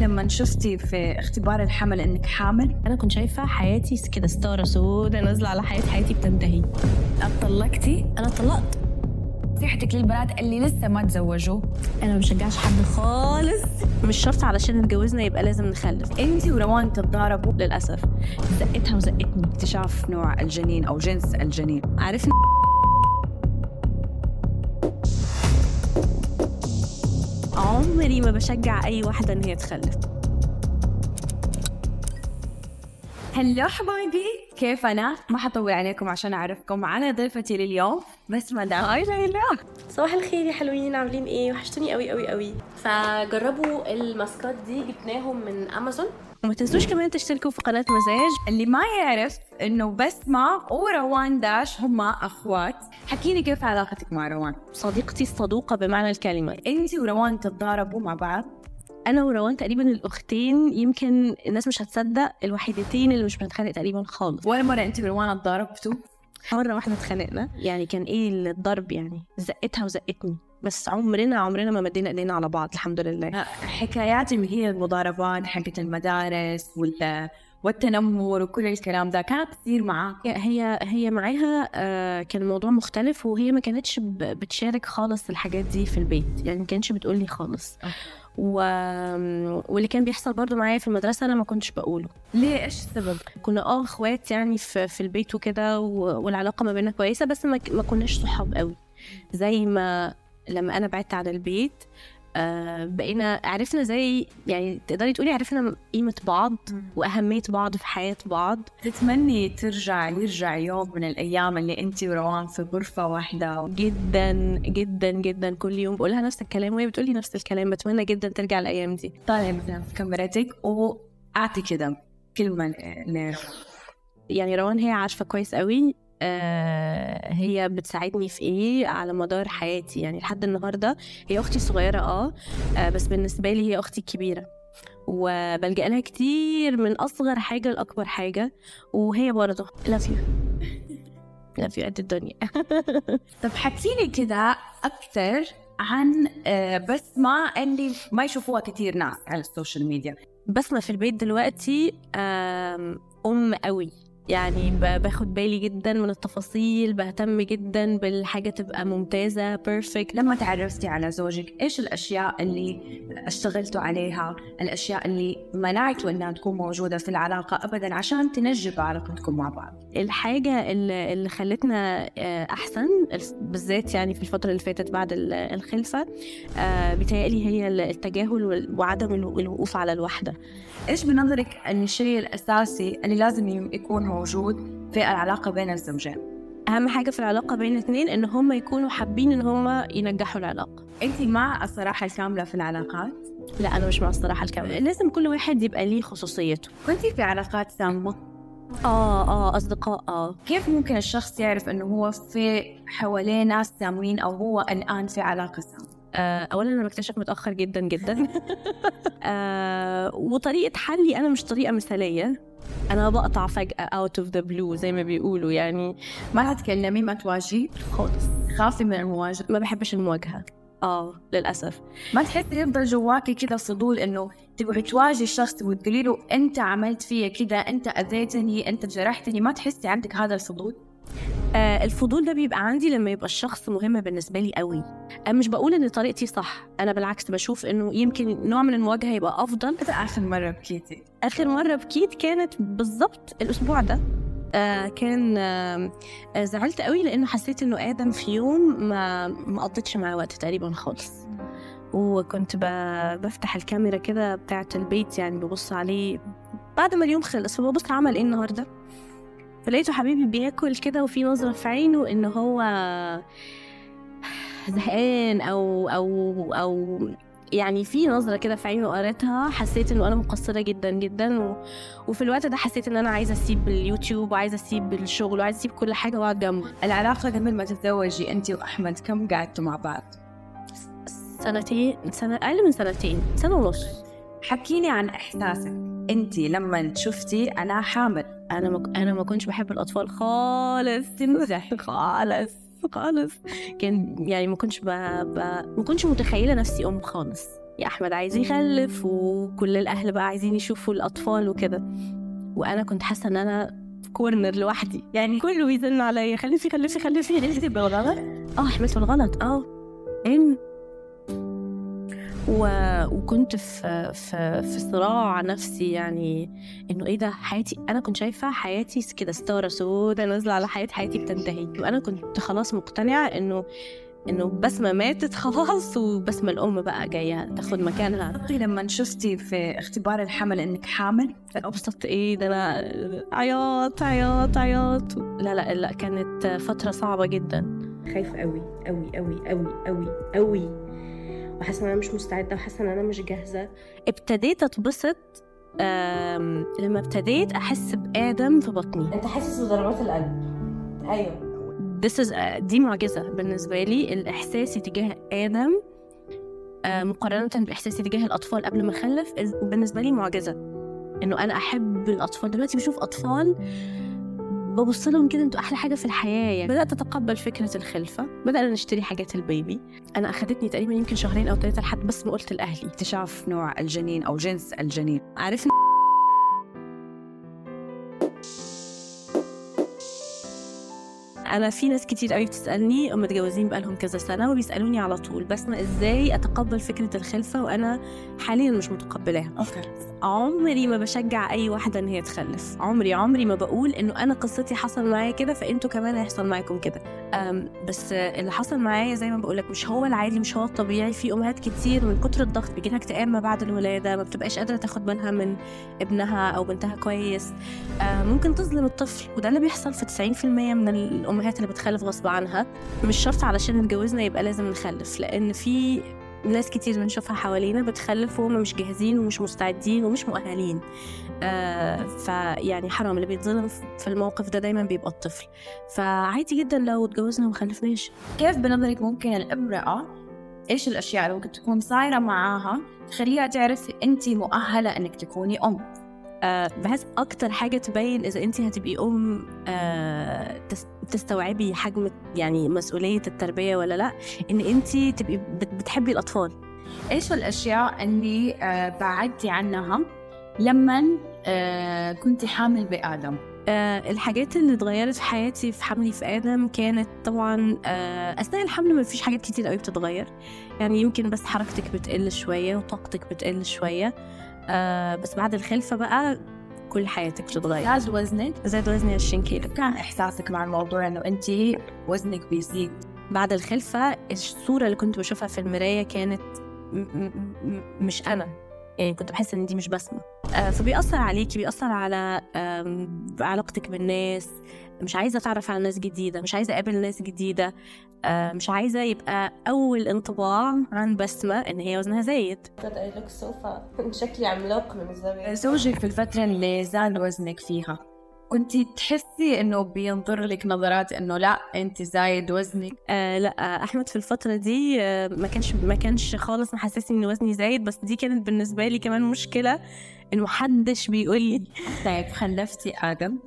لما شفتي في اختبار الحمل إنك حامل؟ أنا كنت شايفة حياتي كده ستارة سودة نازلة على حياة حياتي بتنتهي. طلقتي أنا طلقت. نصيحتك للبنات اللي لسه ما تزوجوا. أنا ما بشجعش حد خالص. مش شرط علشان اتجوزنا يبقى لازم نخلف. انت وروان تتضاربوا؟ للأسف. زقتها وزقتني. اكتشاف نوع الجنين أو جنس الجنين. عرفنا عمري ما بشجع أي واحدة إن هي تخلف. هلو حبايبي كيف أنا؟ ما حطول عليكم عشان أعرفكم معنا ضيفتي لليوم بس مدام هاي ليلى. صباح الخير يا حلوين عاملين إيه؟ وحشتوني قوي قوي قوي فجربوا الماسكات دي جبناهم من امازون وما تنسوش كمان تشتركوا في قناة مزاج. اللي ما يعرف إنه بسمة وروان داش هما أخوات. حكيني كيف علاقتك مع روان؟ صديقتي الصدوقة بمعنى الكلمة. أنت وروان تتضاربوا مع بعض؟ أنا وروان تقريبا الأختين يمكن الناس مش هتصدق الوحيدتين اللي مش بنتخانق تقريبا خالص. ولا مرة أنت وروان تضاربتوا مرة واحدة اتخانقنا. يعني كان إيه الضرب يعني؟ زقتها وزقتني. بس عمرنا عمرنا ما مدينا إيدينا على بعض الحمد لله. حكايات اللي هي المضاربات حقت المدارس وال والتنمر وكل الكلام ده كانت تصير معاك هي هي معاها آه، كان الموضوع مختلف وهي ما كانتش بتشارك خالص الحاجات دي في البيت يعني ما كانتش بتقول لي خالص. و... واللي كان بيحصل برضو معايا في المدرسة أنا ما كنتش بقوله. ليه؟ إيش السبب؟ كنا آه إخوات يعني في, في البيت وكده و- والعلاقة ما بيننا كويسة بس ما, ما كناش صحاب قوي. زي ما لما أنا بعدت عن البيت آه بقينا عرفنا زي يعني تقدري تقولي عرفنا قيمة بعض وأهمية بعض في حياة بعض. تتمني ترجع يرجع يوم من الأيام اللي أنت وروان في غرفة واحدة؟ جدا جدا جدا كل يوم بقولها نفس الكلام وهي بتقولي نفس الكلام بتمنى جدا ترجع الأيام دي. طالعي مثلا في كاميرتك وأعطي كده كلمة ل يعني روان هي عارفة كويس قوي آه هي بتساعدني في إيه على مدار حياتي؟ يعني لحد النهارده هي أختي الصغيرة آه, آه بس بالنسبة لي هي أختي الكبيرة. وبلجأ لها كتير من أصغر حاجة لأكبر حاجة وهي برضه. لاف يو love you قد الدنيا. طب حكي لي كده أكثر عن آه، بسمة اللي ما يشوفوها كثير ناس على ال social media. بسمة في البيت دلوقتي أم قوي. يعني باخد بالي جدا من التفاصيل بهتم جدا بالحاجة تبقى ممتازة perfect لما تعرفتي على زوجك إيش الأشياء اللي اشتغلتوا عليها؟ الأشياء اللي منعتوا إنها تكون موجودة في العلاقة ابدا عشان تنجح علاقتكم مع بعض؟ الحاجة اللي اللي خلتنا آه، الف- بالذات يعني في الفترة اللي فاتت بعد ال- الخلفة آه، بيتهيألي هي التجاهل وعدم الو- الوقوف على الوحدة. إيش بنظرك الشيء الأساسي اللي لازم يكون موجود في العلاقة بين الزوجين. أهم حاجة في العلاقة بين الاثنين إن هم يكونوا حابين إن هم ينجحوا العلاقة. انت مع الصراحة الكاملة في العلاقات؟ لا أنا مش مع الصراحة الكاملة. لازم كل واحد يبقى ليه خصوصيته. كنتي في علاقات سامة آه آه أصدقاء آه. كيف ممكن الشخص يعرف إنه هو في حواليه ناس سامين أو هو الآن في علاقة سامه؟ آه، اولا أنا بكتشف متأخر جدا جدا. آه وطريقة حلي أنا مش طريقة مثالية. أنا بقطع فجأة out of the blue زي ما بيقولوا يعني ما تتكلمي ما تواجهي. خالص. خافي من المواجهة. ما بحبش المواجهة. آه للأسف. ما تحسي يفضل جواكي كذا فضول إنه تبغي تواجهي الشخص وتقولي له أنت عملت فيا كذا أنت أذيتني أنت جرحتني ما تحسي عندك هذا الفضول؟ آه الفضول ده بيبقى عندي لما يبقى الشخص مهم بالنسبة لي قوي. أنا مش بقول إن طريقتي صح أنا بالعكس بشوف إنه يمكن نوع من المواجهة يبقى أفضل. آخر مرة بكيتي؟ آخر مرة بكيت كانت بالظبط الأسبوع ده. آه كان آه آه، زعلت قوي لأنه حسيت إنه آدم في يوم ما ما قضيتش معاه وقت تقريبا خالص. وكنت بفتح الكاميرا كده بتاعة البيت يعني ببص عليه. بعد ما اليوم خلص فببص عمل إيه النهارده؟ فلقيته حبيبي بياكل كده وفي نظرة في عينه إن هو زهقان أو أو أو يعني في نظرة كده في عينه قريتها حسيت إنه أنا مقصرة جدا جدا و... وفي الوقت ده حسيت إن أنا عايزة أسيب اليوتيوب وعايزة أسيب الشغل وعايزة أسيب كل حاجة وأقعد جنبه. العلاقة قبل ما تتزوجي انت وأحمد كم قعدتوا مع بعض؟ سنتين سنة أقل من سنتين سنة ونص. حكيني عن إحساسك. انت لما شفتي أنا حامل. أنا ما أنا ما كنتش بحب الأطفال خالص. تمزح خالص خالص. كان يعني ما كنتش ب... ب... ما كنتش متخيلة نفسي أم خالص. يا أحمد عايز يخلف وكل الأهل بقى عايزين يشوفوا الأطفال وكده. وأنا كنت حاسة إن أنا في كورنر لوحدي. يعني كله بيزن عليا خلفي خلفي خلفي. حملتي بالغلط؟ آه حملت بالغلط آه. إن و... وكنت في في في صراع نفسي يعني إنه إيه ده حياتي أنا كنت شايفة حياتي كده ستارة سوداء نازلة على حياتي حياتي بتنتهي. وأنا كنت خلاص مقتنعة انه إنه بسمة ماتت خلاص وبسمة الأم بقى جاية تاخد مكانها. لما شفتي في اختبار الحمل إنك حامل؟ أبسط إيه ده أنا عياط عياط عياط. لا لا لا كانت فترة صعبة جدا. خايفة قوي قوي قوي قوي قوي قوي وحاسة إن أنا مش مستعدة وحاسة إن أنا مش جاهزة. ابتديت أتبسط لما ابتديت أحس بآدم في بطني. أنت حاسس بضربات القلب. أيوه. This is دي معجزة بالنسبة لي الإحساسي تجاه آدم آه، مقارنة بإحساسي تجاه الأطفال قبل ما أخلف بالنسبة لي معجزة. إنه أنا أحب الأطفال. دلوقتي بشوف أطفال ببص لهم كده أنتوا أحلى حاجة في الحياة يعني. بدأت أتقبل فكرة الخلفة بدأنا نشتري حاجات ال baby أنا أخدتني تقريبا يمكن شهرين أو ثلاثة لحد بس ما قلت لأهلي. اكتشاف نوع الجنين أو جنس الجنين. عرفنا أنا في ناس كتير قوي بتسألني هم متجوزين بقالهم كذا سنة وبيسألوني على طول بسمع إزاي أتقبل فكرة الخلفة وأنا حاليا مش متقبلاها؟ okay. عمري ما بشجع أي واحدة إن هي تخلف. عمري عمري ما بقول إنه أنا قصتي حصل معايا كده فأنتوا كمان هيحصل معاكم كده. بس اللي حصل معايا زي ما بقول لك مش هو العادي مش هو الطبيعي. في أمهات كتير من كتر الضغط بيجي لها اكتئاب ما بعد الولادة ما بتبقاش قادرة تاخد بالها من ابنها أو بنتها كويس. ممكن تظلم الطفل وده اللي بيحصل في 90% من الأمهات اللي بتخلف غصب عنها. مش شرط علشان اتجوزنا يبقى لازم نخلف لأن في ناس كتير بنشوفها حوالينا بتخلف وهم مش جاهزين ومش مستعدين ومش مؤهلين. آه فيعني حرام اللي بيتظلم في الموقف ده دايما بيبقى الطفل. فعادي جدا لو اتجوزنا وما خلفناش. كيف بنظرك ممكن الامرأة؟ إيش الأشياء اللي ممكن تكون صايرة معاها تخليها تعرف انت مؤهلة إنك تكوني أم؟ آه بحس أكتر حاجة تبين إذا انت هتبقي أم آه تس- تستوعبي حجم يعني مسؤولية التربية ولا لأ إن انت تبقي بت- بتحبي الأطفال. إيش الأشياء اللي آه بعدتي عنها لما كنت حامل بآدم آه الحاجات اللي اتغيرت في حياتي في حملي في آدم كانت طبعا أثناء الحمل ما فيش حاجات كتير قوي بتتغير. يعني يمكن بس حركتك بتقل شوية وطاقتك بتقل شوية. آه بس بعد الخلفة بقى كل حياتك بتتغير. زاد وزنك؟ زاد وزني 20 كيلو. كان إحساسك مع الموضوع إنه أنت وزنك بيزيد؟ بعد الخلفة الصورة اللي كنت بشوفها في المراية كانت م- م- مش أنا. يعني كنت بحس إن دي مش بسمة آه، فبيأثر عليكي بيأثر على علاقتك بالناس. مش عايزة أتعرف على ناس جديدة مش عايزة أقابل ناس جديدة. آه، مش عايزة يبقى أول انطباع عن بسمة إن هي وزنها زايد. شكلي عملاق من الزاوية زوجك في الفترة اللي زاد وزنك فيها. كنت تحسي إنه بينظر لك نظرات إنه لا أنت زايد وزنك؟ آه لا آه، أحمد في الفترة دي آه ما كانش ما كانش خالص محسسني إن وزني زايد بس دي كانت بالنسبة لي كمان مشكلة إنه محدش بيقول لي. طيب خلفتي آدم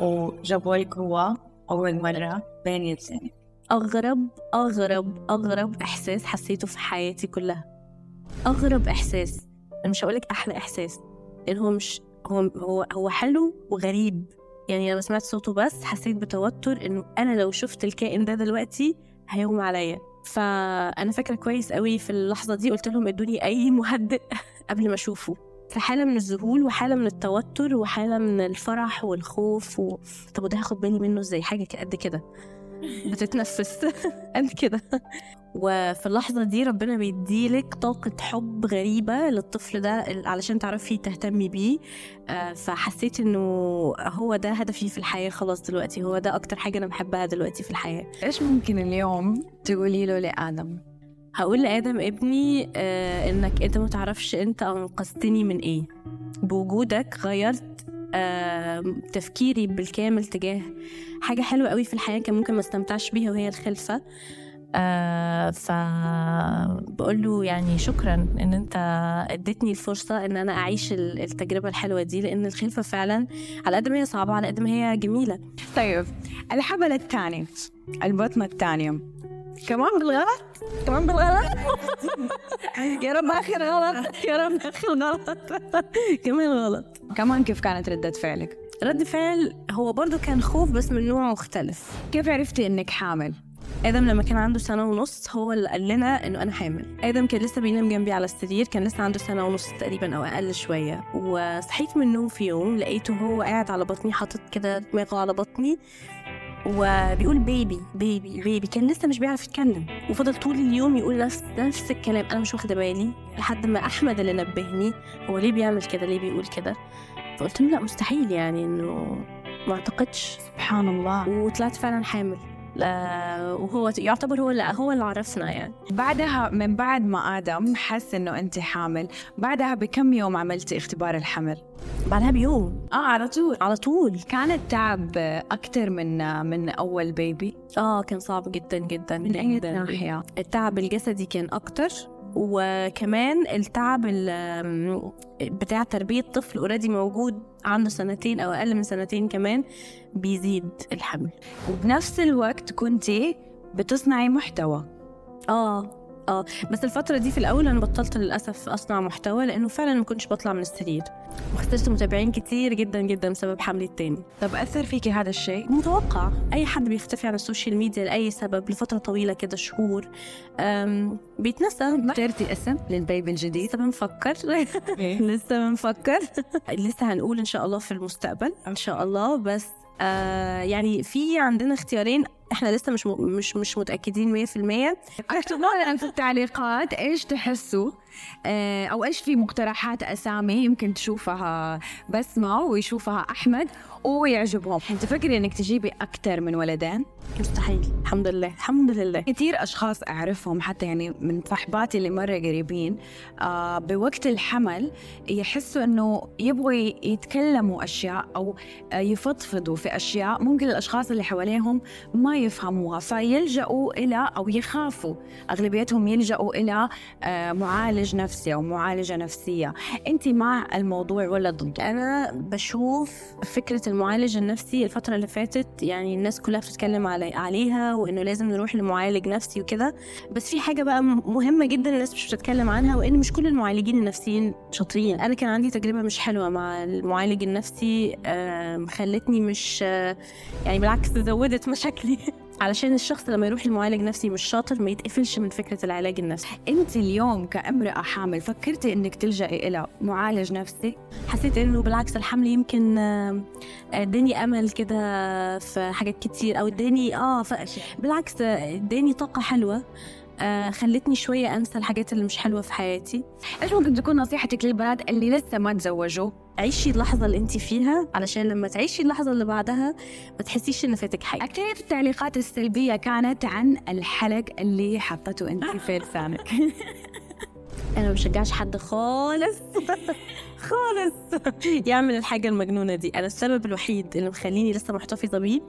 وجابوا لك هو أول مرة بين يدينك أغرب أغرب أغرب إحساس حسيته في حياتي كلها. أغرب إحساس أنا مش هقولك أحلى إحساس لأن هو مش هو هو هو حلو وغريب. يعني لما سمعت صوته بس حسيت بتوتر إنه أنا لو شفت الكائن ده دلوقتي هيغمى عليا. فأنا فاكرة كويس قوي في اللحظة دي قلت لهم ادوني أي مهدئ قبل ما أشوفه. في حالة من الذهول وحالة من التوتر وحالة من الفرح والخوف و... طب وده هاخد بالي منه إزاي؟ حاجة قد كده. بتتنفس. قد كده. وفي اللحظة دي ربنا بيديلك طاقة حب غريبة للطفل ده علشان تعرفي تهتمي بيه. آه، فحسيت إنه هو ده هدفي في الحياة خلاص دلوقتي. هو ده أكتر حاجة أنا بحبها دلوقتي في الحياة. إيش ممكن اليوم تقولي له لآدم؟ هقول لآدم ابني آه إنك أنت ما تعرفش أنت أنقذتني من إيه. بوجودك غيرت تفكيري بالكامل تجاه حاجة حلوة قوي في الحياة كان ممكن ما استمتعش بيها وهي الخلفة. آه فبقول له يعني شكرا إن أنت اديتني الفرصة إن أنا أعيش ال- التجربة الحلوة دي لأن الخلفة فعلا على قد ما هي صعبة على قد ما هي جميلة. طيب الحمل الثاني البطنة الثانية. كمان بالغلط؟ كمان بالغلط؟ يا رب آخر غلط يا رب آخر غلط. كمان غلط. كمان كيف كانت ردة فعلك؟ رد فعل هو برضو كان خوف بس من نوع مختلف. كيف عرفتي إنك حامل؟ آدم لما كان عنده سنة ونص هو اللي قال لنا إنه أنا حامل. آدم كان لسه بينام جنبي على السرير كان لسه عنده سنة ونص تقريبا أو أقل شوية. وصحيت من النوم في يوم لقيته هو قاعد على بطني حاطط كده دماغه على بطني وبيقول بيبي بيبي بيبي كان لسه مش بيعرف يتكلم. وفضل طول اليوم يقول نفس نفس الكلام. أنا مش واخدة بالي. لحد ما أحمد اللي نبهني هو ليه بيعمل كده؟ ليه بيقول كده؟ فقلت له لا مستحيل يعني إنه ما أعتقدش. سبحان الله. وطلعت فعلا حامل. وهو يعتبر هو اللي هو اللي عرفنا يعني. بعدها من بعد ما آدم حس إنه أنت حامل بعدها بكم يوم عملتي اختبار الحمل؟ بعدها بيوم. آه على طول. على طول. كان التعب أكثر من من أول بيبي آه كان صعب جدا جدا من أي. ناحية؟ التعب الجسدي كان أكتر. وكمان التعب ال- بتاع تربية طفل already موجود عنده سنتين أو أقل من سنتين كمان بيزيد الحمل. وبنفس الوقت كنتي بتصنعي محتوى. آه. آه بس الفترة دي في الأول أنا بطلت للأسف أصنع محتوى لأنه فعلا ما كنتش بطلع من السرير. وخسرت متابعين كتير جدا جدا بسبب حملي التاني. طب أثر فيكي هذا الشيء؟ متوقع. أي حد بيختفي عن ال social media لأي سبب لفترة طويلة كده شهور. بيتنسى. اخترتي اسم للبيبي الجديد؟ لسه بنفكر. لسه بنفكر. لسه هنقول إن شاء الله في المستقبل. إن شاء الله. بس آه يعني في عندنا اختيارين إحنا لسه مش مش مش متأكدين 100% اكتبوا لنا في التعليقات. إيش تحسوا؟ أو إيش في مقترحات أسامي يمكن تشوفها بسمة ويشوفها أحمد ويعجبهم. تفكري إنك تجيبي أكثر من ولدين؟ مستحيل. الحمد لله. الحمد لله. كثير أشخاص أعرفهم حتى يعني من صحباتي اللي مرة قريبين آه بوقت الحمل يحسوا إنه يبغوا يتكلموا أشياء أو آه يفضفضوا في أشياء ممكن الأشخاص اللي حواليهم ما يفهموها فيلجأوا إلى أو يخافوا. أغلبيتهم يلجأوا إلى آه معالج نفسي أو معالجة نفسية. انت مع الموضوع ولا ضد؟ أنا بشوف فكرة المعالج النفسي الفترة اللي فاتت يعني الناس كلها بتتكلم علي عليها وإنه لازم نروح لمعالج نفسي وكده. بس في حاجة بقى مهمة جدا الناس مش بتتكلم عنها وإن مش كل المعالجين النفسيين شاطرين. أنا كان عندي تجربة مش حلوة مع المعالج النفسي آم، خلتني مش آه، يعني بالعكس زودت مشاكلي. علشان الشخص لما يروح لمعالج نفسي مش شاطر ما يتقفلش من فكرة العلاج النفسي. انت اليوم كأمرأة حامل فكرتي انك تلجئي إلى معالج نفسي؟ حسيت إنه بالعكس الحمل يمكن آه، اداني أمل كده في حاجات كتير أو اداني آه ف... بالعكس آه، اداني طاقة حلوة. آه خلتني شوية أنسى الحاجات اللي مش حلوة في حياتي. إيش ممكن تكون نصيحتك للبنات اللي لسه ما تزوجوا؟ عيشي اللحظة اللي انت فيها علشان لما تعيشي اللحظة اللي بعدها ما تحسيش إن فاتك حاجة. أكثر التعليقات السلبية كانت عن الحلق اللي حطته أنت في لسانك. أنا ما بشجعش حد خالص. خالص. يعمل الحاجة المجنونة دي. أنا السبب الوحيد اللي مخليني لسه محتفظه بيه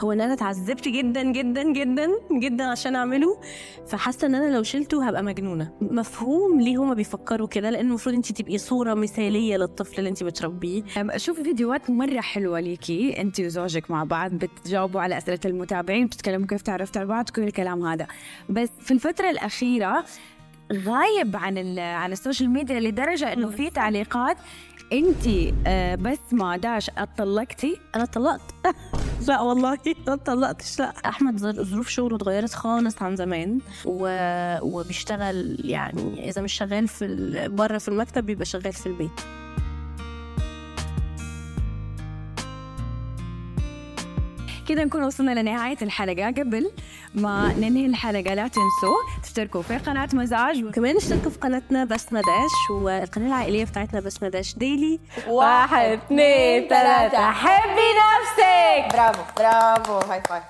هو إن أنا اتعذبت جدا جدا جدا جدا عشان أعمله. فحاسة إن أنا لو شلته هبقى مجنونة. مفهوم ليه هما بيفكروا كده؟ لأن المفروض انت تبقي صورة مثالية للطفل اللي انت بتربيه. أم، شوفي فيديوهات مرة حلوة ليكي. أنت وزوجك مع بعض بتجاوبوا على أسئلة المتابعين بتتكلموا كيف تعرفتوا على بعض كل الكلام هذا. بس في الفترة الأخيرة غايب عن عن السوشيال ميديا لدرجة إنه في تعليقات أنت آه، بس ما داش اتطلقتي أنا اتطلقت لا والله ما اتطلقتش لا. أحمد ظر- ظروف شغله اتغيرت خالص عن زمان و... وبيشتغل يعني إذا مش شغال في ال... بره في المكتب بيبقى شغال في البيت. كده نكون وصلنا لنهاية الحلقة. قبل ما ننهي الحلقة لا تنسوا تشتركوا في قناة مزاج. وكمان اشتركوا في قناتنا بسمة داش والقناة العائلية بتاعتنا بسمة داش ديلي واحد اثنين ثلاثة حبي نفسك! برافو برافو. هاي فايف